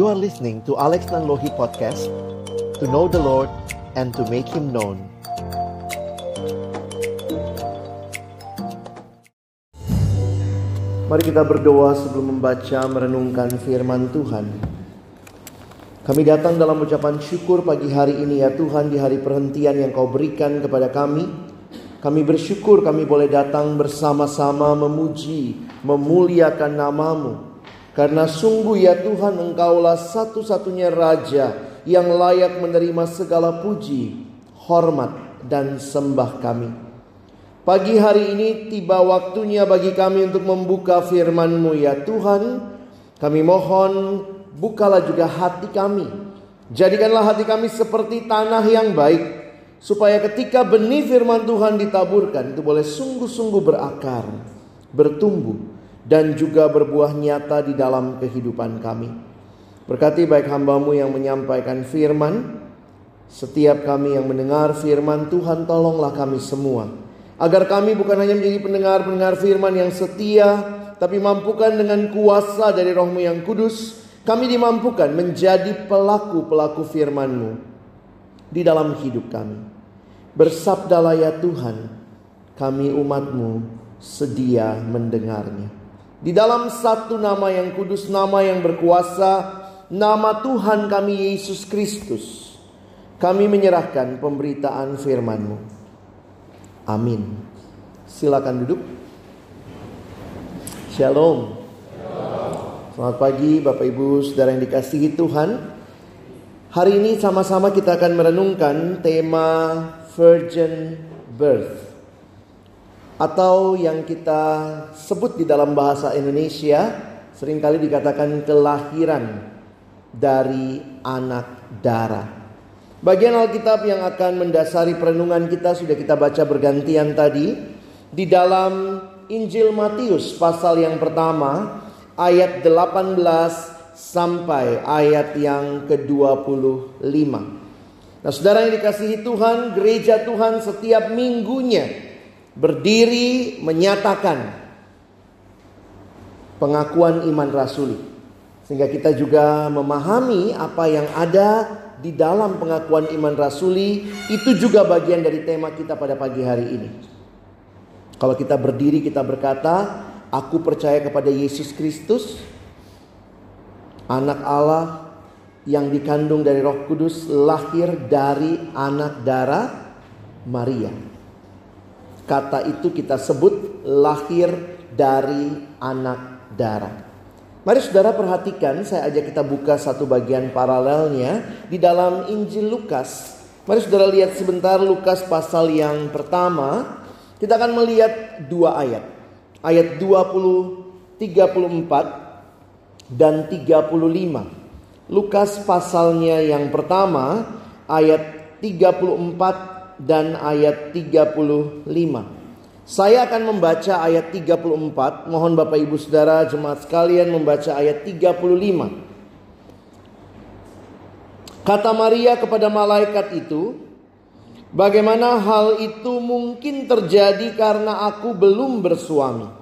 You are listening to Alex Nanlohi Podcast To know the Lord and to make Him known. Mari kita berdoa sebelum membaca merenungkan firman Tuhan. Kami datang dalam ucapan syukur pagi hari ini ya Tuhan di hari perhentian yang kau berikan kepada kami. Kami bersyukur kami boleh datang bersama-sama memuji, memuliakan namamu karena sungguh ya Tuhan engkaulah satu-satunya Raja yang layak menerima segala puji, hormat, dan sembah kami. Pagi hari ini tiba waktunya bagi kami untuk membuka firman-Mu ya Tuhan. Kami mohon bukalah juga hati kami. Jadikanlah hati kami seperti tanah yang baik. Supaya ketika benih firman Tuhan ditaburkan itu boleh sungguh-sungguh berakar, bertumbuh dan juga berbuah nyata di dalam kehidupan kami. Berkati baik hambamu yang menyampaikan firman, setiap kami yang mendengar firman Tuhan tolonglah kami semua. Agar kami bukan hanya menjadi pendengar-pendengar firman yang setia, tapi mampukan dengan kuasa dari rohmu yang kudus, kami dimampukan menjadi pelaku-pelaku firman-Mu di dalam hidup kami. Bersabdalah ya Tuhan, kami umat-Mu sedia mendengarnya. Di dalam satu nama yang kudus, nama yang berkuasa, nama Tuhan kami Yesus Kristus. Kami menyerahkan pemberitaan firman-Mu. Amin. Silakan duduk. Shalom. Selamat pagi Bapak Ibu Saudara yang dikasihi Tuhan. Hari ini sama-sama kita akan merenungkan tema Virgin Birth atau yang kita sebut di dalam bahasa Indonesia sering kali dikatakan kelahiran dari anak darah. Bagian Alkitab yang akan mendasari perenungan kita sudah kita baca bergantian tadi di dalam Injil Matius pasal yang pertama ayat 18 sampai ayat yang ke-25. Nah, saudara yang dikasihi Tuhan, gereja Tuhan setiap minggunya berdiri menyatakan pengakuan iman rasuli. Sehingga kita juga memahami apa yang ada di dalam pengakuan iman rasuli itu juga bagian dari tema kita pada pagi hari ini. Kalau kita berdiri kita berkata, aku percaya kepada Yesus Kristus, anak Allah yang dikandung dari Roh Kudus, lahir dari anak darah Maria. Kata itu kita sebut lahir dari anak darah. Mari saudara perhatikan, saya ajak kita buka satu bagian paralelnya di dalam Injil Lukas. Mari saudara lihat sebentar Lukas pasal yang pertama. Kita akan melihat dua ayat. Ayat 20, 34 dan 35. Lukas pasalnya yang pertama ayat 34 dan ayat 35. Saya akan membaca ayat 34. Mohon Bapak Ibu Saudara jemaat sekalian membaca ayat 35. Kata Maria kepada malaikat itu, "Bagaimana hal itu mungkin terjadi karena aku belum bersuami?"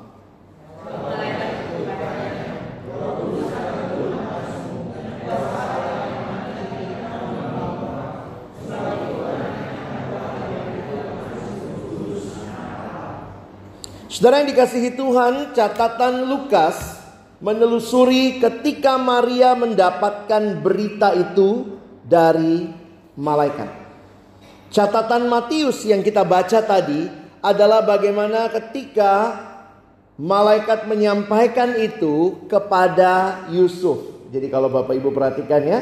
Saudara yang dikasihi Tuhan, catatan Lukas menelusuri ketika Maria mendapatkan berita itu dari malaikat. Catatan Matius yang kita baca tadi adalah bagaimana ketika malaikat menyampaikan itu kepada Yusuf. Jadi kalau Bapak Ibu perhatikan ya,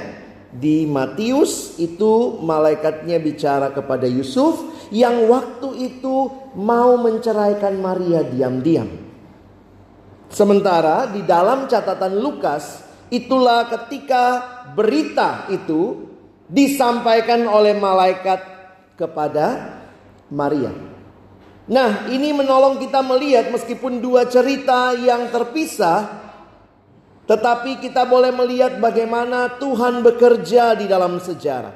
di Matius itu malaikatnya bicara kepada Yusuf, yang waktu itu mau menceraikan Maria diam-diam. Sementara di dalam catatan Lukas, itulah ketika berita itu disampaikan oleh malaikat kepada Maria. Nah, ini menolong kita melihat meskipun dua cerita yang terpisah, tetapi kita boleh melihat bagaimana Tuhan bekerja di dalam sejarah.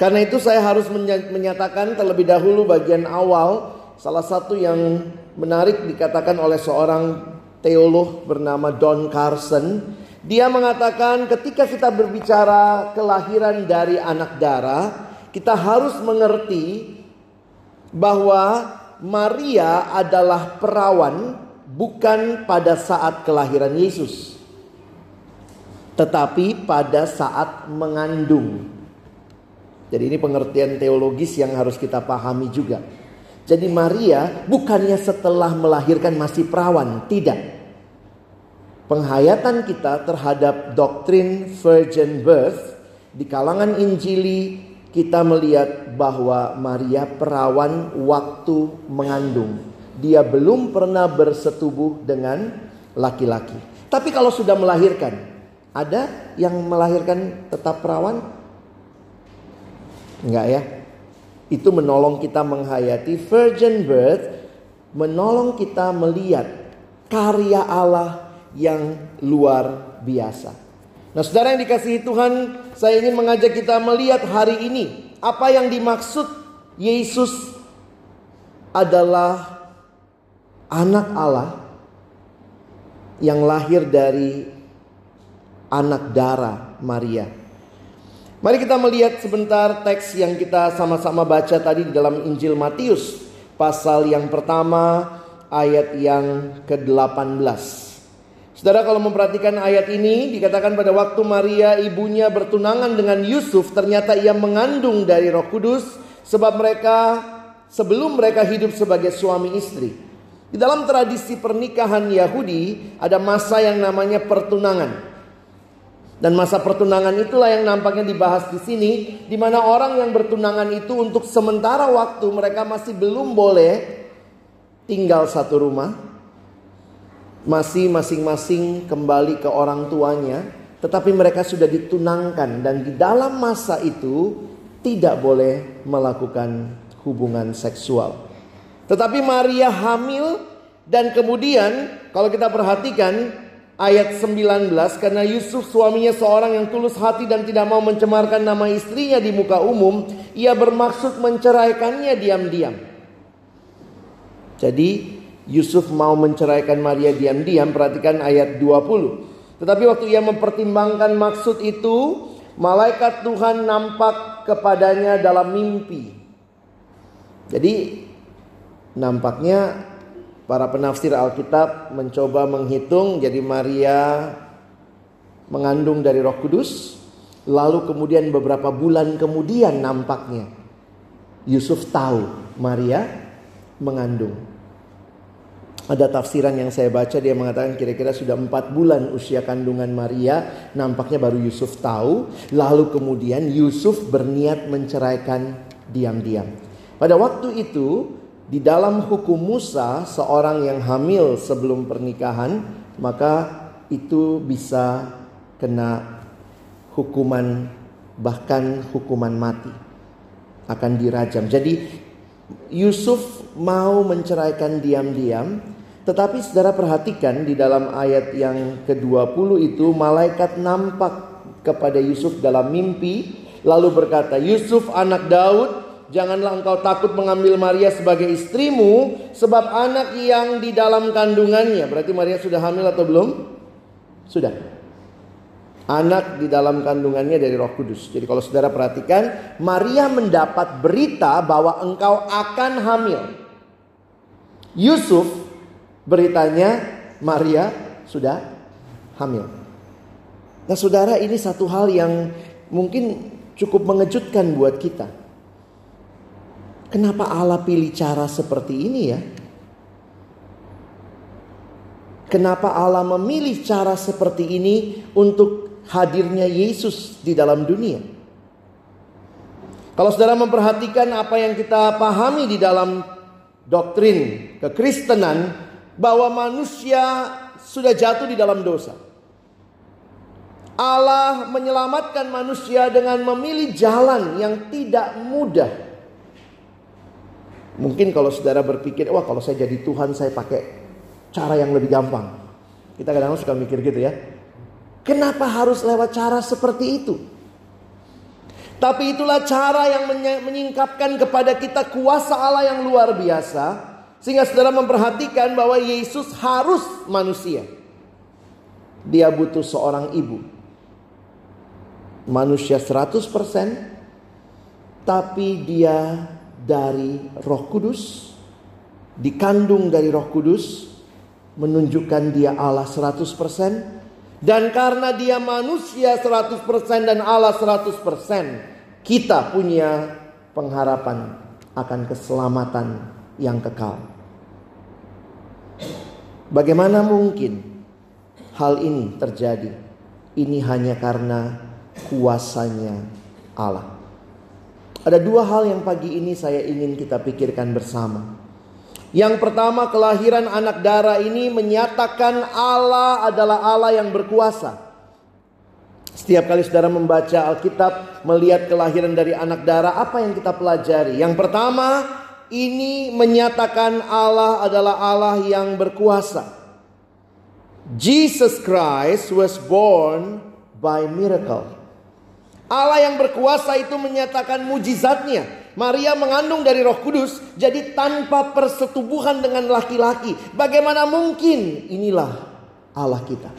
Karena itu saya harus menyatakan terlebih dahulu bagian awal salah satu yang menarik dikatakan oleh seorang teolog bernama Don Carson. Dia mengatakan ketika kita berbicara kelahiran dari anak darah, kita harus mengerti bahwa Maria adalah perawan bukan pada saat kelahiran Yesus, tetapi pada saat mengandung. Jadi ini pengertian teologis yang harus kita pahami juga. Jadi Maria bukannya setelah melahirkan masih perawan, tidak penghayatan kita terhadap doktrin virgin birth di kalangan Injili kita melihat bahwa Maria perawan waktu mengandung. Dia belum pernah bersetubuh dengan laki-laki. Tapi kalau sudah melahirkan, ada yang melahirkan tetap perawan? Enggak ya? Itu menolong kita menghayati virgin birth, menolong kita melihat karya Allah yang luar biasa. Nah, saudara yang dikasihi Tuhan, saya ingin mengajak kita melihat hari ini apa yang dimaksud Yesus adalah anak Allah yang lahir dari anak darah Maria. Mari kita melihat sebentar teks yang kita sama-sama baca tadi di dalam Injil Matius, pasal yang pertama ayat yang ke-18. Saudara kalau memperhatikan ayat ini dikatakan pada waktu Maria ibunya bertunangan dengan Yusuf ternyata ia mengandung dari Roh Kudus sebab mereka sebelum mereka hidup sebagai suami istri. Di dalam tradisi pernikahan Yahudi ada masa yang namanya pertunangan. Dan masa pertunangan itulah yang nampaknya dibahas di sini di mana orang yang bertunangan itu untuk sementara waktu mereka masih belum boleh tinggal satu rumah masih masing-masing kembali ke orang tuanya, tetapi mereka sudah ditunangkan dan di dalam masa itu tidak boleh melakukan hubungan seksual. Tetapi Maria hamil dan kemudian kalau kita perhatikan ayat 19 karena Yusuf suaminya seorang yang tulus hati dan tidak mau mencemarkan nama istrinya di muka umum, ia bermaksud menceraikannya diam-diam. Jadi Yusuf mau menceraikan Maria diam-diam, perhatikan ayat 20. Tetapi waktu ia mempertimbangkan maksud itu, malaikat Tuhan nampak kepadanya dalam mimpi. Jadi nampaknya para penafsir Alkitab mencoba menghitung jadi Maria mengandung dari Roh Kudus, lalu kemudian beberapa bulan kemudian nampaknya Yusuf tahu Maria mengandung. Ada tafsiran yang saya baca dia mengatakan kira-kira sudah empat bulan usia kandungan Maria. Nampaknya baru Yusuf tahu. Lalu kemudian Yusuf berniat menceraikan diam-diam. Pada waktu itu di dalam hukum Musa seorang yang hamil sebelum pernikahan maka itu bisa kena hukuman bahkan hukuman mati akan dirajam. Jadi Yusuf mau menceraikan diam-diam tetapi saudara perhatikan di dalam ayat yang ke-20 itu malaikat nampak kepada Yusuf dalam mimpi lalu berkata, "Yusuf anak Daud, janganlah engkau takut mengambil Maria sebagai istrimu sebab anak yang di dalam kandungannya." Berarti Maria sudah hamil atau belum? Sudah. Anak di dalam kandungannya dari Roh Kudus. Jadi kalau saudara perhatikan, Maria mendapat berita bahwa engkau akan hamil. Yusuf beritanya Maria sudah hamil. Nah, saudara, ini satu hal yang mungkin cukup mengejutkan buat kita. Kenapa Allah pilih cara seperti ini ya? Kenapa Allah memilih cara seperti ini untuk hadirnya Yesus di dalam dunia? Kalau saudara memperhatikan apa yang kita pahami di dalam doktrin kekristenan, bahwa manusia sudah jatuh di dalam dosa. Allah menyelamatkan manusia dengan memilih jalan yang tidak mudah. Mungkin kalau saudara berpikir, wah kalau saya jadi Tuhan saya pakai cara yang lebih gampang. Kita kadang-kadang suka mikir gitu ya. Kenapa harus lewat cara seperti itu? Tapi itulah cara yang menyingkapkan kepada kita kuasa Allah yang luar biasa sehingga saudara memperhatikan bahwa Yesus harus manusia. Dia butuh seorang ibu. Manusia 100% tapi dia dari Roh Kudus, dikandung dari Roh Kudus, menunjukkan dia Allah 100%, dan karena dia manusia 100% dan Allah 100%, kita punya pengharapan akan keselamatan yang kekal. Bagaimana mungkin hal ini terjadi? Ini hanya karena kuasanya Allah. Ada dua hal yang pagi ini saya ingin kita pikirkan bersama. Yang pertama, kelahiran anak darah ini menyatakan Allah adalah Allah yang berkuasa. Setiap kali saudara membaca Alkitab, melihat kelahiran dari anak darah, apa yang kita pelajari? Yang pertama, ini menyatakan Allah adalah Allah yang berkuasa. Jesus Christ was born by miracle. Allah yang berkuasa itu menyatakan mujizatnya. Maria mengandung dari Roh Kudus, jadi tanpa persetubuhan dengan laki-laki. Bagaimana mungkin? Inilah Allah kita.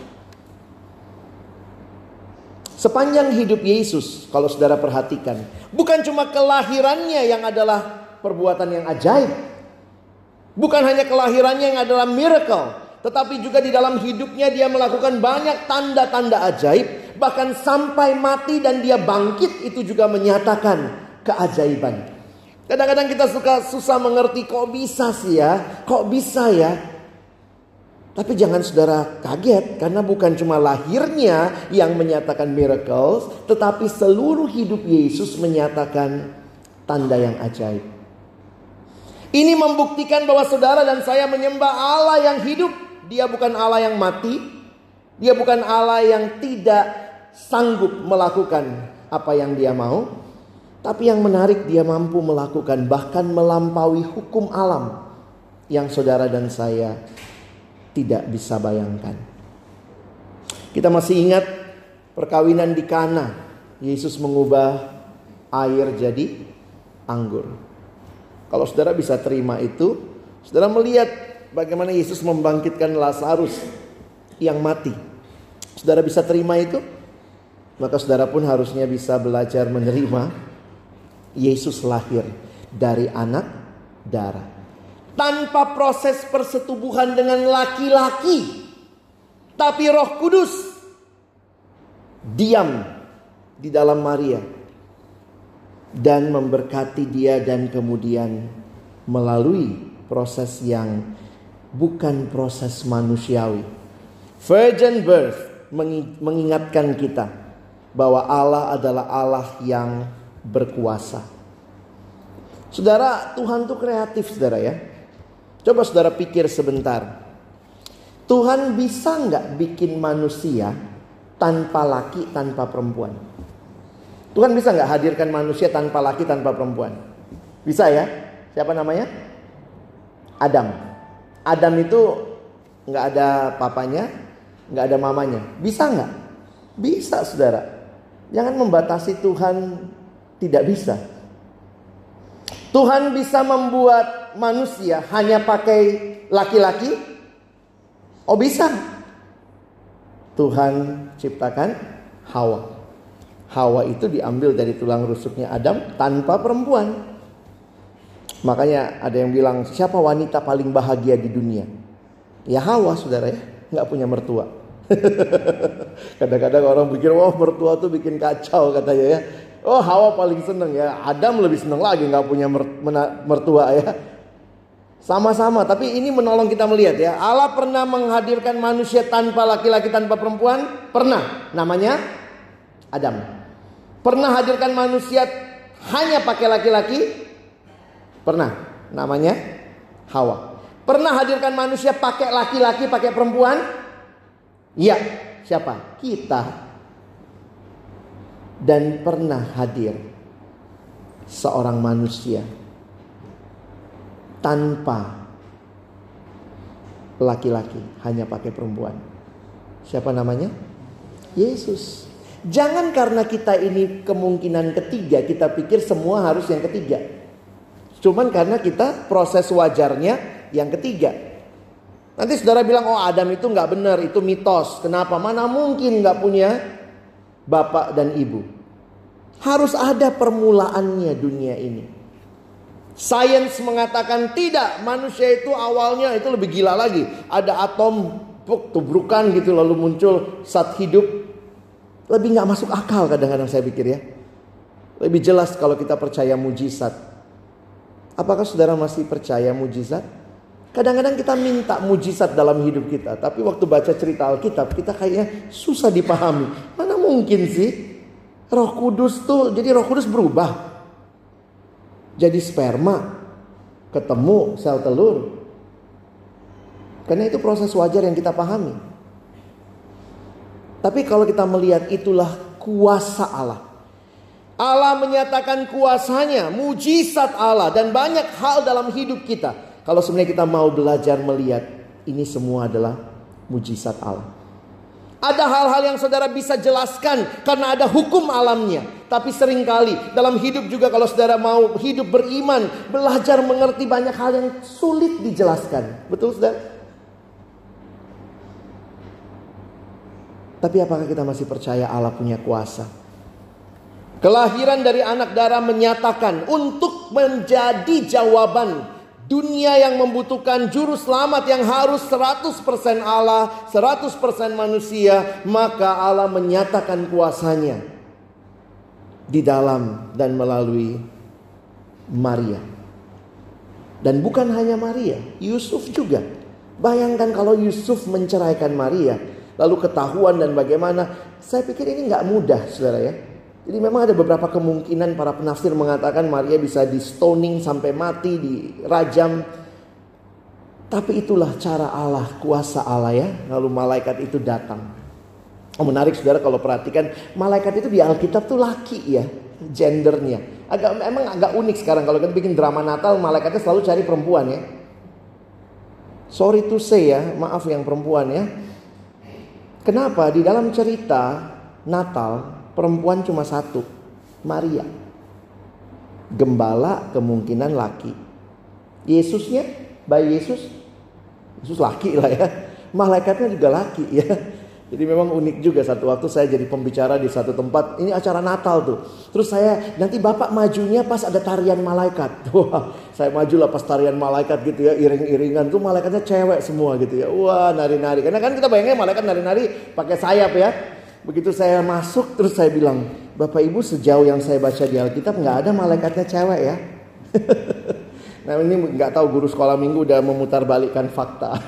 Sepanjang hidup Yesus, kalau saudara perhatikan, bukan cuma kelahirannya yang adalah perbuatan yang ajaib, bukan hanya kelahirannya yang adalah miracle, tetapi juga di dalam hidupnya dia melakukan banyak tanda-tanda ajaib bahkan sampai mati dan dia bangkit itu juga menyatakan keajaiban. Kadang-kadang kita suka susah mengerti kok bisa sih ya, kok bisa ya. Tapi jangan saudara kaget karena bukan cuma lahirnya yang menyatakan miracles, tetapi seluruh hidup Yesus menyatakan tanda yang ajaib. Ini membuktikan bahwa saudara dan saya menyembah Allah yang hidup. Dia bukan Allah yang mati. Dia bukan Allah yang tidak sanggup melakukan apa yang dia mau, tapi yang menarik dia mampu melakukan bahkan melampaui hukum alam yang saudara dan saya tidak bisa bayangkan. Kita masih ingat perkawinan di Kana. Yesus mengubah air jadi anggur. Kalau saudara bisa terima itu, saudara melihat bagaimana Yesus membangkitkan Lazarus yang mati. Saudara bisa terima itu? Maka saudara pun harusnya bisa belajar menerima Yesus lahir dari anak darah. Tanpa proses persetubuhan dengan laki-laki. Tapi roh kudus diam di dalam Maria. Dan memberkati dia dan kemudian melalui proses yang bukan proses manusiawi. Virgin birth mengingatkan kita bahwa Allah adalah Allah yang berkuasa. Saudara, Tuhan tuh kreatif saudara ya. Coba saudara pikir sebentar. Tuhan bisa nggak bikin manusia tanpa laki, tanpa perempuan? Tuhan bisa nggak hadirkan manusia tanpa laki, tanpa perempuan? Bisa ya? Siapa namanya? Adam. Adam itu nggak ada papanya, nggak ada mamanya. Bisa nggak? Bisa, saudara. Jangan membatasi Tuhan tidak bisa. Tuhan bisa membuat manusia hanya pakai laki-laki? Oh bisa. Tuhan ciptakan Hawa. Hawa itu diambil dari tulang rusuknya Adam tanpa perempuan. Makanya ada yang bilang siapa wanita paling bahagia di dunia? Ya Hawa saudara ya, nggak punya mertua. Kadang-kadang orang pikir, wah mertua tuh bikin kacau katanya ya. Oh Hawa paling seneng ya, Adam lebih seneng lagi nggak punya mertua ya. Sama-sama, tapi ini menolong kita melihat ya. Allah pernah menghadirkan manusia tanpa laki-laki tanpa perempuan? Pernah. Namanya Adam. Pernah hadirkan manusia hanya pakai laki-laki? Pernah. Namanya Hawa. Pernah hadirkan manusia pakai laki-laki, pakai perempuan? Ya, siapa? Kita. Dan pernah hadir seorang manusia tanpa laki-laki, hanya pakai perempuan. Siapa namanya? Yesus. Jangan karena kita ini kemungkinan ketiga, kita pikir semua harus yang ketiga. Cuman karena kita proses wajarnya yang ketiga. Nanti saudara bilang, oh Adam itu nggak benar, itu mitos. Kenapa? Mana mungkin nggak punya bapak dan ibu. Harus ada permulaannya dunia ini. Sains mengatakan tidak, manusia itu awalnya itu lebih gila lagi. Ada atom tubrukan gitu lalu muncul saat hidup. Lebih nggak masuk akal kadang-kadang saya pikir ya. Lebih jelas kalau kita percaya mujizat. Apakah saudara masih percaya mujizat? Kadang-kadang kita minta mujizat dalam hidup kita, tapi waktu baca cerita Alkitab kita kayaknya susah dipahami. Mana mungkin sih Roh Kudus tuh jadi Roh Kudus berubah. Jadi sperma ketemu sel telur. Karena itu proses wajar yang kita pahami. Tapi kalau kita melihat itulah kuasa Allah. Allah menyatakan kuasanya, mujizat Allah dan banyak hal dalam hidup kita kalau sebenarnya kita mau belajar melihat ini semua adalah mujizat Allah. Ada hal-hal yang saudara bisa jelaskan karena ada hukum alamnya. Tapi sering kali dalam hidup juga kalau saudara mau hidup beriman, belajar mengerti banyak hal yang sulit dijelaskan. Betul saudara? Tapi apakah kita masih percaya Allah punya kuasa? Kelahiran dari anak darah menyatakan untuk menjadi jawaban Dunia yang membutuhkan juru selamat yang harus 100% Allah, 100% manusia, maka Allah menyatakan kuasanya di dalam dan melalui Maria. Dan bukan hanya Maria, Yusuf juga. Bayangkan kalau Yusuf menceraikan Maria, lalu ketahuan dan bagaimana. Saya pikir ini nggak mudah, saudara ya. Jadi memang ada beberapa kemungkinan para penafsir mengatakan Maria bisa di stoning sampai mati, dirajam. Tapi itulah cara Allah, kuasa Allah ya. Lalu malaikat itu datang. Oh, menarik saudara kalau perhatikan malaikat itu di Alkitab tuh laki ya gendernya. Agak emang agak unik sekarang kalau kita bikin drama Natal malaikatnya selalu cari perempuan ya. Sorry to say ya, maaf yang perempuan ya. Kenapa di dalam cerita Natal perempuan cuma satu, Maria. Gembala kemungkinan laki. Yesusnya, bayi Yesus, Yesus laki lah ya. Malaikatnya juga laki ya. Jadi memang unik juga satu waktu saya jadi pembicara di satu tempat. Ini acara Natal tuh. Terus saya nanti bapak majunya pas ada tarian malaikat. Wah, saya maju lah pas tarian malaikat gitu ya, iring-iringan tuh malaikatnya cewek semua gitu ya. Wah, nari-nari. Karena kan kita bayangin malaikat nari-nari pakai sayap ya. Begitu saya masuk terus saya bilang, Bapak Ibu sejauh yang saya baca di Alkitab nggak ada malaikatnya cewek ya. nah ini nggak tahu guru sekolah minggu udah memutar balikan fakta.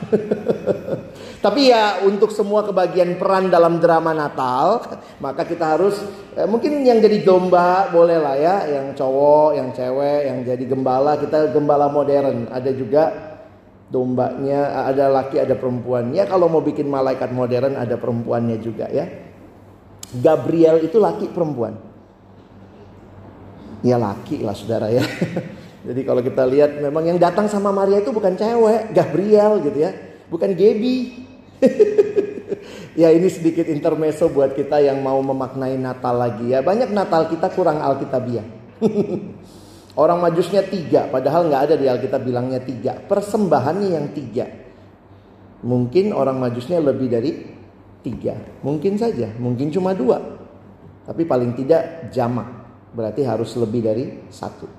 Tapi ya untuk semua kebagian peran dalam drama Natal, maka kita harus eh, mungkin yang jadi domba boleh lah ya, yang cowok, yang cewek, yang jadi gembala kita gembala modern. Ada juga dombanya, ada laki, ada perempuan. Ya kalau mau bikin malaikat modern ada perempuannya juga ya. Gabriel itu laki perempuan. Ya laki lah saudara ya. Jadi kalau kita lihat memang yang datang sama Maria itu bukan cewek, Gabriel gitu ya. Bukan Gaby. ya ini sedikit intermezzo buat kita yang mau memaknai Natal lagi ya. Banyak Natal kita kurang Alkitabiah. Orang majusnya tiga, padahal nggak ada di Alkitab bilangnya tiga. Persembahannya yang tiga. Mungkin orang majusnya lebih dari tiga. Mungkin saja, mungkin cuma dua. Tapi paling tidak jamak. Berarti harus lebih dari satu.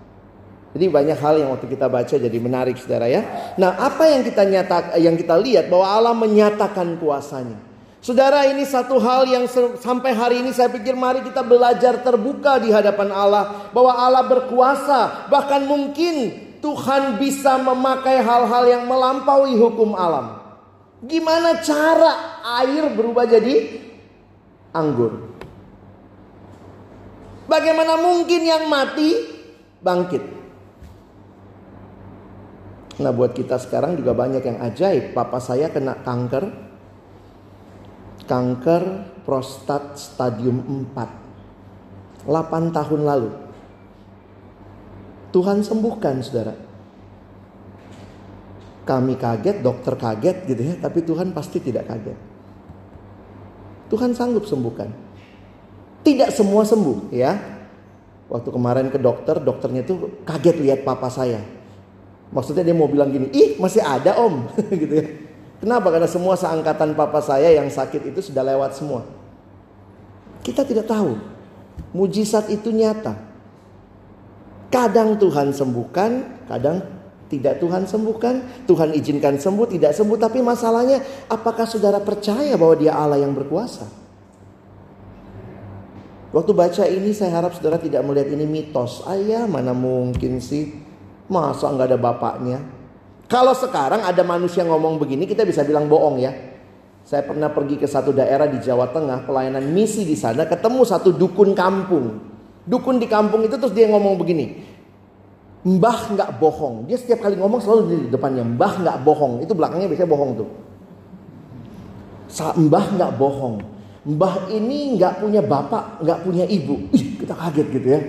Jadi banyak hal yang waktu kita baca jadi menarik saudara ya. Nah apa yang kita nyata, yang kita lihat bahwa Allah menyatakan kuasanya. Saudara ini satu hal yang sampai hari ini saya pikir mari kita belajar terbuka di hadapan Allah. Bahwa Allah berkuasa. Bahkan mungkin Tuhan bisa memakai hal-hal yang melampaui hukum alam. Gimana cara air berubah jadi anggur? Bagaimana mungkin yang mati bangkit? Nah buat kita sekarang juga banyak yang ajaib. Papa saya kena kanker. Kanker prostat stadium 4. 8 tahun lalu. Tuhan sembuhkan saudara. Kami kaget, dokter kaget gitu ya, tapi Tuhan pasti tidak kaget. Tuhan sanggup sembuhkan. Tidak semua sembuh ya. Waktu kemarin ke dokter, dokternya tuh kaget lihat papa saya. Maksudnya dia mau bilang gini, ih masih ada om gitu ya. Kenapa? Karena semua seangkatan papa saya yang sakit itu sudah lewat semua. Kita tidak tahu. Mujizat itu nyata. Kadang Tuhan sembuhkan, kadang tidak Tuhan sembuhkan, Tuhan izinkan sembuh, tidak sembuh. Tapi masalahnya, apakah saudara percaya bahwa Dia Allah yang berkuasa? Waktu baca ini, saya harap saudara tidak melihat ini mitos. Ayah, mana mungkin sih? Masa nggak ada bapaknya? Kalau sekarang ada manusia ngomong begini, kita bisa bilang bohong ya. Saya pernah pergi ke satu daerah di Jawa Tengah, pelayanan misi di sana, ketemu satu dukun kampung. Dukun di kampung itu terus dia ngomong begini, Mbah nggak bohong. Dia setiap kali ngomong selalu di depannya, Mbah nggak bohong. Itu belakangnya biasanya bohong tuh. Mbah nggak bohong. Mbah ini nggak punya bapak, nggak punya ibu. Ih, kita kaget gitu ya.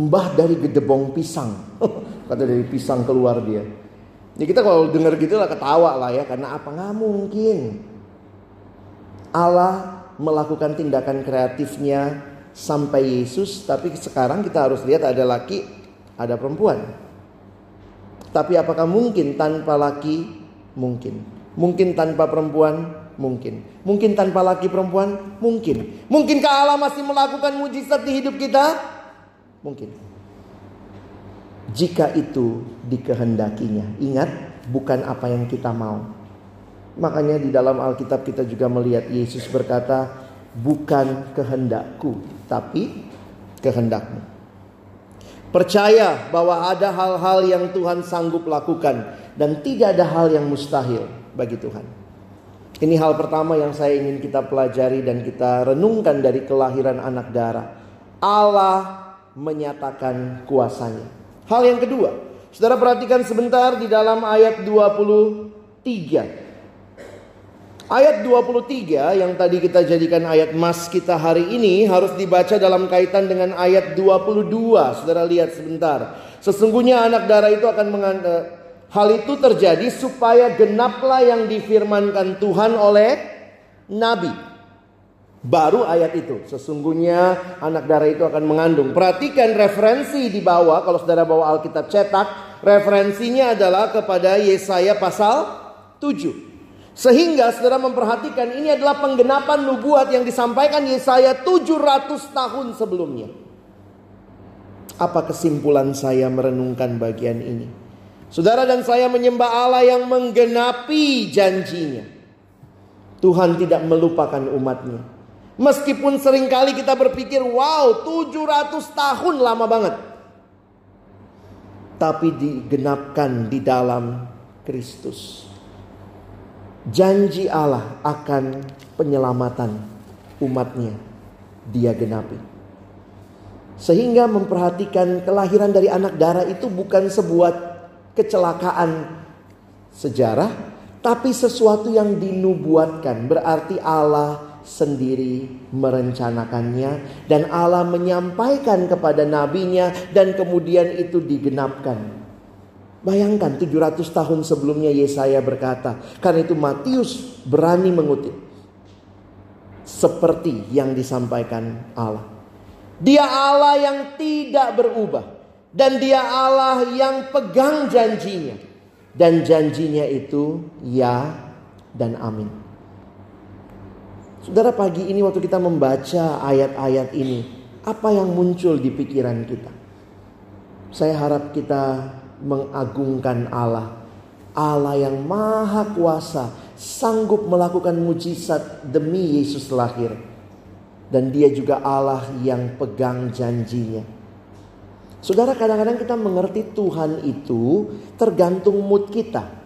Mbah dari gedebong pisang. Kata dari pisang keluar dia. Ya kita kalau dengar gitu lah ketawa lah ya karena apa nggak mungkin Allah melakukan tindakan kreatifnya sampai Yesus tapi sekarang kita harus lihat ada laki ada perempuan. Tapi apakah mungkin tanpa laki? Mungkin. Mungkin tanpa perempuan? Mungkin. Mungkin tanpa laki perempuan? Mungkin. Mungkinkah Allah masih melakukan mujizat di hidup kita? Mungkin jika itu dikehendakinya. Ingat, bukan apa yang kita mau. Makanya di dalam Alkitab kita juga melihat Yesus berkata, bukan kehendakku, tapi kehendakmu. Percaya bahwa ada hal-hal yang Tuhan sanggup lakukan dan tidak ada hal yang mustahil bagi Tuhan. Ini hal pertama yang saya ingin kita pelajari dan kita renungkan dari kelahiran anak darah. Allah menyatakan kuasanya. Hal yang kedua, saudara perhatikan sebentar di dalam ayat 23. Ayat 23 yang tadi kita jadikan ayat mas kita hari ini harus dibaca dalam kaitan dengan ayat 22. Saudara lihat sebentar. Sesungguhnya anak darah itu akan mengandung eh, hal itu terjadi supaya genaplah yang difirmankan Tuhan oleh nabi. Baru ayat itu. Sesungguhnya anak darah itu akan mengandung. Perhatikan referensi di bawah. Kalau saudara bawa Alkitab cetak. Referensinya adalah kepada Yesaya pasal 7. Sehingga saudara memperhatikan ini adalah penggenapan nubuat yang disampaikan Yesaya 700 tahun sebelumnya. Apa kesimpulan saya merenungkan bagian ini? Saudara dan saya menyembah Allah yang menggenapi janjinya. Tuhan tidak melupakan umatnya. Meskipun sering kali kita berpikir, wow 700 tahun lama banget. Tapi digenapkan di dalam Kristus. Janji Allah akan penyelamatan umatnya dia genapi. Sehingga memperhatikan kelahiran dari anak darah itu bukan sebuah kecelakaan sejarah. Tapi sesuatu yang dinubuatkan. Berarti Allah sendiri merencanakannya dan Allah menyampaikan kepada nabinya dan kemudian itu digenapkan. Bayangkan 700 tahun sebelumnya Yesaya berkata, karena itu Matius berani mengutip seperti yang disampaikan Allah. Dia Allah yang tidak berubah dan dia Allah yang pegang janjinya dan janjinya itu ya dan amin. Saudara pagi ini waktu kita membaca ayat-ayat ini, apa yang muncul di pikiran kita? Saya harap kita mengagungkan Allah. Allah yang maha kuasa, sanggup melakukan mujizat demi Yesus lahir. Dan dia juga Allah yang pegang janjinya. Saudara kadang-kadang kita mengerti Tuhan itu tergantung mood kita.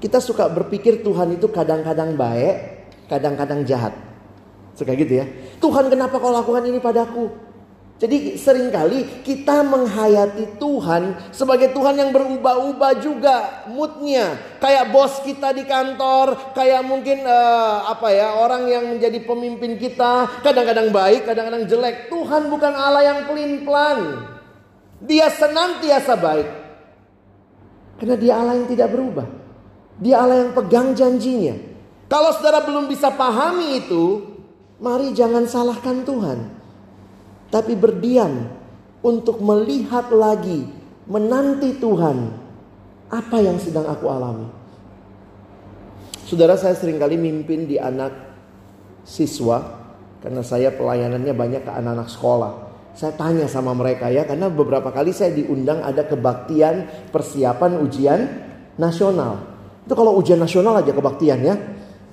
Kita suka berpikir Tuhan itu kadang-kadang baik, kadang-kadang jahat. Suka gitu ya. Tuhan kenapa kau lakukan ini padaku? Jadi sering kali kita menghayati Tuhan sebagai Tuhan yang berubah-ubah juga moodnya. Kayak bos kita di kantor, kayak mungkin uh, apa ya orang yang menjadi pemimpin kita. Kadang-kadang baik, kadang-kadang jelek. Tuhan bukan Allah yang pelin-pelan. Dia senantiasa baik. Karena dia Allah yang tidak berubah. Dia Allah yang pegang janjinya. Kalau saudara belum bisa pahami itu, mari jangan salahkan Tuhan. Tapi berdiam untuk melihat lagi, menanti Tuhan Apa yang sedang aku alami? Saudara saya sering kali mimpin di anak siswa karena saya pelayanannya banyak ke anak-anak sekolah. Saya tanya sama mereka ya karena beberapa kali saya diundang ada kebaktian persiapan ujian nasional. Itu kalau ujian nasional aja kebaktian ya.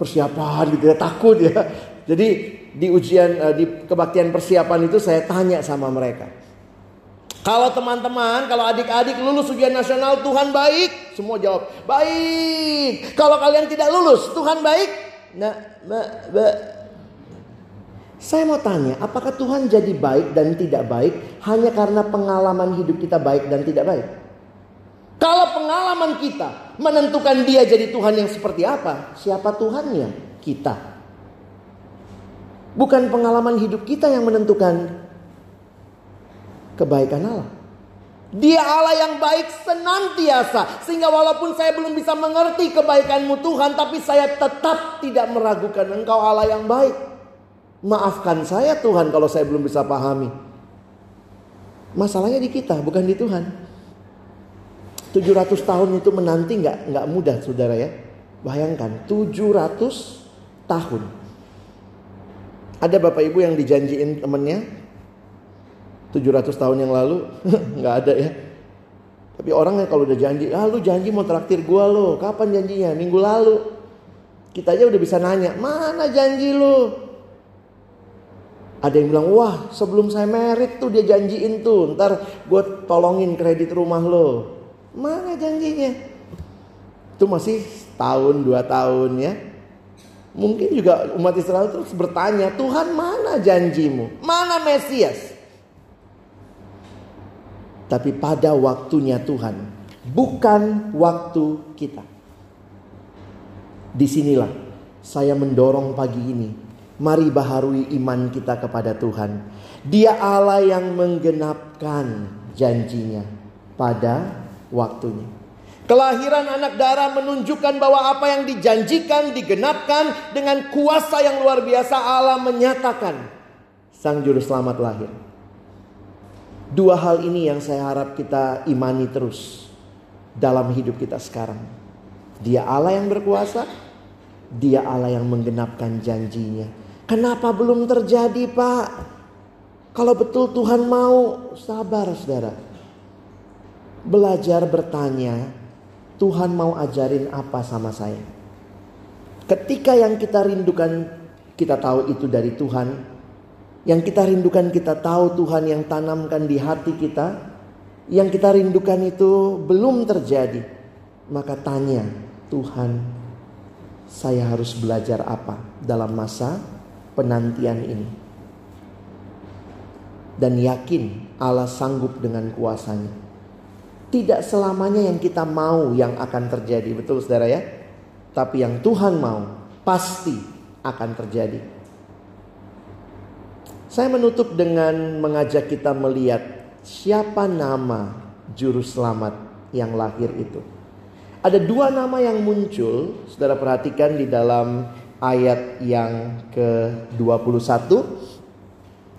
Persiapan gitu ya takut ya. Jadi di ujian eh, di kebaktian persiapan itu saya tanya sama mereka. Kalau teman-teman, kalau adik-adik lulus ujian nasional, Tuhan baik. Semua jawab, baik. Kalau kalian tidak lulus, Tuhan baik. Nah, ba, ba. Saya mau tanya, apakah Tuhan jadi baik dan tidak baik hanya karena pengalaman hidup kita baik dan tidak baik? Kalau pengalaman kita menentukan dia jadi Tuhan yang seperti apa, siapa Tuhannya? Kita. Bukan pengalaman hidup kita yang menentukan kebaikan Allah. Dia Allah yang baik senantiasa. Sehingga walaupun saya belum bisa mengerti kebaikanmu Tuhan. Tapi saya tetap tidak meragukan engkau Allah yang baik. Maafkan saya Tuhan kalau saya belum bisa pahami. Masalahnya di kita bukan di Tuhan. 700 tahun itu menanti nggak nggak mudah saudara ya. Bayangkan 700 tahun. Ada bapak ibu yang dijanjiin temennya 700 tahun yang lalu nggak ada ya. Tapi orang yang kalau udah janji, ah lu janji mau traktir gua lo, kapan janjinya? Minggu lalu. Kita aja udah bisa nanya, mana janji lu? Ada yang bilang, wah sebelum saya merit tuh dia janjiin tuh, ntar gue tolongin kredit rumah lo. Mana janjinya? Itu masih tahun dua tahun ya. Mungkin juga umat Israel terus bertanya, Tuhan mana janjimu? Mana Mesias? tapi pada waktunya Tuhan, bukan waktu kita. Di sinilah saya mendorong pagi ini, mari baharui iman kita kepada Tuhan. Dia Allah yang menggenapkan janjinya pada waktunya. Kelahiran anak darah menunjukkan bahwa apa yang dijanjikan digenapkan dengan kuasa yang luar biasa Allah menyatakan sang juru selamat lahir. Dua hal ini yang saya harap kita imani terus dalam hidup kita sekarang. Dia Allah yang berkuasa, dia Allah yang menggenapkan janjinya. Kenapa belum terjadi pak? Kalau betul Tuhan mau, sabar saudara. Belajar bertanya, Tuhan mau ajarin apa sama saya? Ketika yang kita rindukan, kita tahu itu dari Tuhan, yang kita rindukan kita tahu Tuhan yang tanamkan di hati kita. Yang kita rindukan itu belum terjadi. Maka tanya Tuhan saya harus belajar apa dalam masa penantian ini. Dan yakin Allah sanggup dengan kuasanya. Tidak selamanya yang kita mau yang akan terjadi. Betul saudara ya? Tapi yang Tuhan mau pasti akan terjadi. Saya menutup dengan mengajak kita melihat siapa nama juru selamat yang lahir itu. Ada dua nama yang muncul, saudara perhatikan di dalam ayat yang ke-21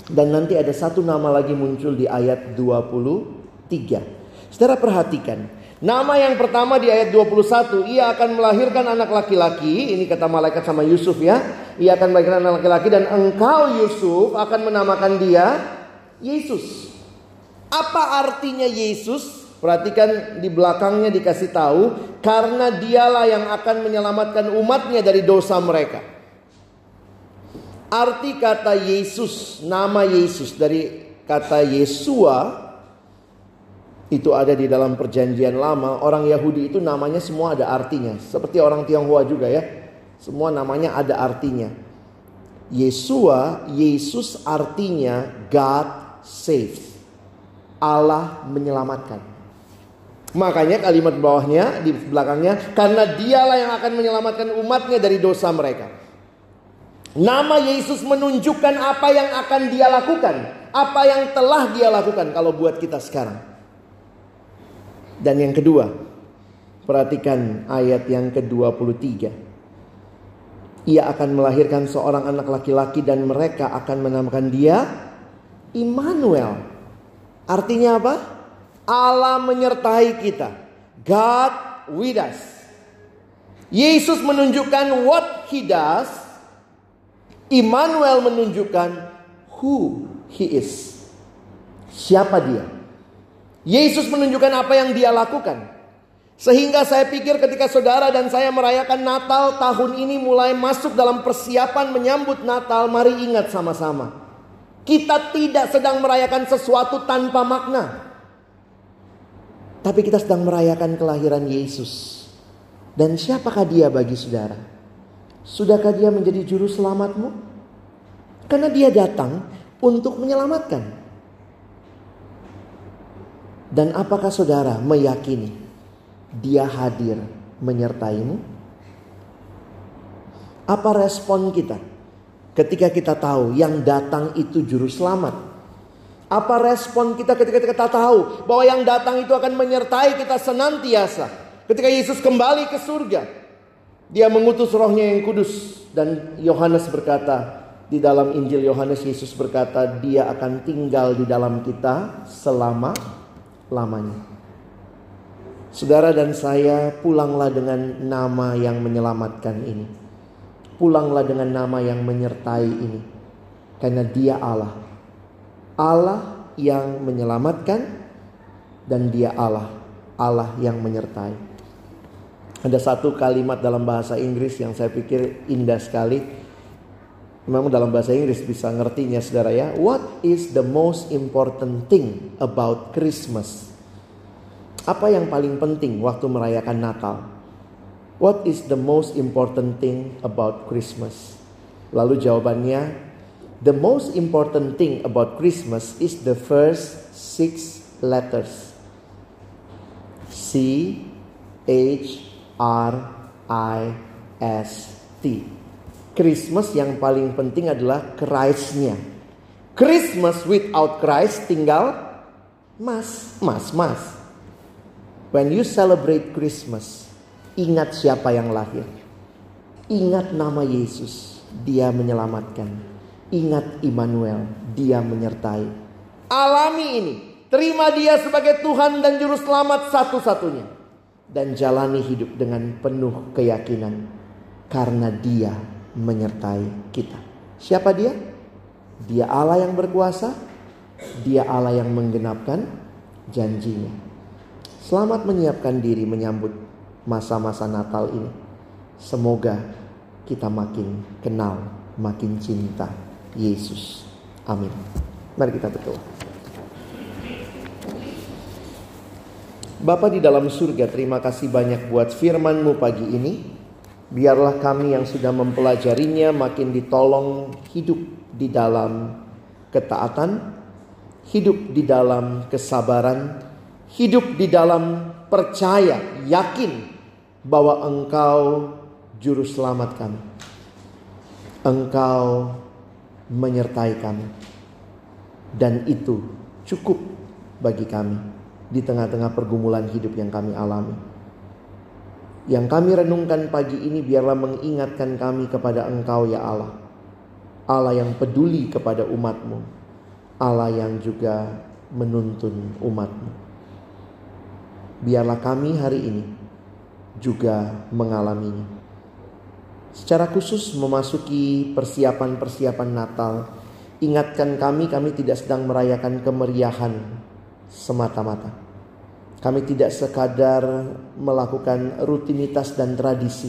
dan nanti ada satu nama lagi muncul di ayat 23. Saudara perhatikan, Nama yang pertama di ayat 21, ia akan melahirkan anak laki-laki. Ini kata malaikat sama Yusuf ya. Ia akan melahirkan anak laki-laki dan engkau Yusuf akan menamakan dia Yesus. Apa artinya Yesus? Perhatikan di belakangnya dikasih tahu karena dialah yang akan menyelamatkan umatnya dari dosa mereka. Arti kata Yesus, nama Yesus dari kata Yesua itu ada di dalam perjanjian lama. Orang Yahudi itu namanya semua ada artinya. Seperti orang Tionghoa juga ya. Semua namanya ada artinya. Yesua, Yesus artinya God saves. Allah menyelamatkan. Makanya kalimat bawahnya di belakangnya karena dialah yang akan menyelamatkan umatnya dari dosa mereka. Nama Yesus menunjukkan apa yang akan dia lakukan, apa yang telah dia lakukan kalau buat kita sekarang. Dan yang kedua, perhatikan ayat yang ke-23. Ia akan melahirkan seorang anak laki-laki dan mereka akan menamakan dia Immanuel. Artinya apa? Allah menyertai kita. God with us. Yesus menunjukkan what he does. Immanuel menunjukkan who he is. Siapa dia? Yesus menunjukkan apa yang dia lakukan. Sehingga saya pikir ketika saudara dan saya merayakan Natal tahun ini mulai masuk dalam persiapan menyambut Natal, mari ingat sama-sama. Kita tidak sedang merayakan sesuatu tanpa makna. Tapi kita sedang merayakan kelahiran Yesus. Dan siapakah dia bagi saudara? Sudahkah dia menjadi juru selamatmu? Karena dia datang untuk menyelamatkan. Dan apakah saudara meyakini dia hadir menyertaimu? Apa respon kita ketika kita tahu yang datang itu juru selamat? Apa respon kita ketika kita tahu bahwa yang datang itu akan menyertai kita senantiasa? Ketika Yesus kembali ke surga, dia mengutus rohnya yang kudus. Dan Yohanes berkata, di dalam Injil Yohanes Yesus berkata, dia akan tinggal di dalam kita selama-lamanya. Saudara dan saya pulanglah dengan nama yang menyelamatkan ini. Pulanglah dengan nama yang menyertai ini. Karena dia Allah. Allah yang menyelamatkan dan dia Allah. Allah yang menyertai. Ada satu kalimat dalam bahasa Inggris yang saya pikir indah sekali. Memang dalam bahasa Inggris bisa ngertinya saudara ya. What is the most important thing about Christmas? Apa yang paling penting waktu merayakan Natal? What is the most important thing about Christmas? Lalu jawabannya, the most important thing about Christmas is the first six letters. C H R I S T. Christmas yang paling penting adalah Christ-nya. Christmas without Christ tinggal mas, mas, mas. When you celebrate Christmas, ingat siapa yang lahir. Ingat nama Yesus, dia menyelamatkan. Ingat Immanuel, dia menyertai. Alami ini, terima dia sebagai Tuhan dan Juru Selamat satu-satunya. Dan jalani hidup dengan penuh keyakinan. Karena dia menyertai kita. Siapa dia? Dia Allah yang berkuasa. Dia Allah yang menggenapkan janjinya. Selamat menyiapkan diri menyambut masa-masa Natal ini. Semoga kita makin kenal, makin cinta Yesus. Amin. Mari kita berdoa. Bapa di dalam surga, terima kasih banyak buat firman-Mu pagi ini. Biarlah kami yang sudah mempelajarinya makin ditolong hidup di dalam ketaatan, hidup di dalam kesabaran, hidup di dalam percaya, yakin bahwa Engkau juru selamat kami. Engkau menyertai kami. Dan itu cukup bagi kami di tengah-tengah pergumulan hidup yang kami alami. Yang kami renungkan pagi ini biarlah mengingatkan kami kepada Engkau ya Allah. Allah yang peduli kepada umatmu. Allah yang juga menuntun umatmu biarlah kami hari ini juga mengalaminya. Secara khusus memasuki persiapan-persiapan Natal, ingatkan kami kami tidak sedang merayakan kemeriahan semata-mata. Kami tidak sekadar melakukan rutinitas dan tradisi,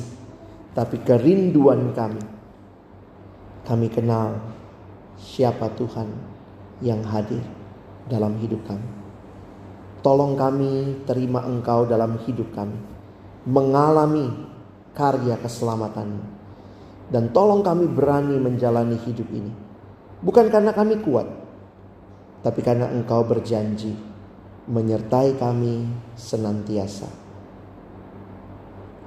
tapi kerinduan kami. Kami kenal siapa Tuhan yang hadir dalam hidup kami. Tolong kami terima Engkau dalam hidup kami. Mengalami karya keselamatan. Dan tolong kami berani menjalani hidup ini. Bukan karena kami kuat. Tapi karena Engkau berjanji menyertai kami senantiasa.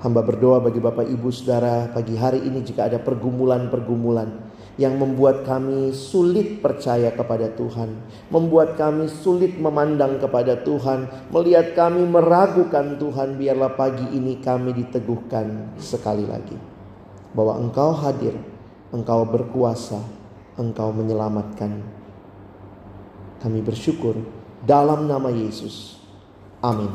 Hamba berdoa bagi Bapak Ibu Saudara pagi hari ini jika ada pergumulan-pergumulan yang membuat kami sulit percaya kepada Tuhan, membuat kami sulit memandang kepada Tuhan, melihat kami meragukan Tuhan. Biarlah pagi ini kami diteguhkan sekali lagi bahwa Engkau hadir, Engkau berkuasa, Engkau menyelamatkan. Kami bersyukur dalam nama Yesus. Amin.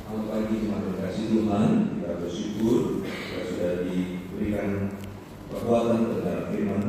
Selamat pagi, terima kasih Tuhan. Kita bersyukur kita sudah diberikan kekuatan terhadap firman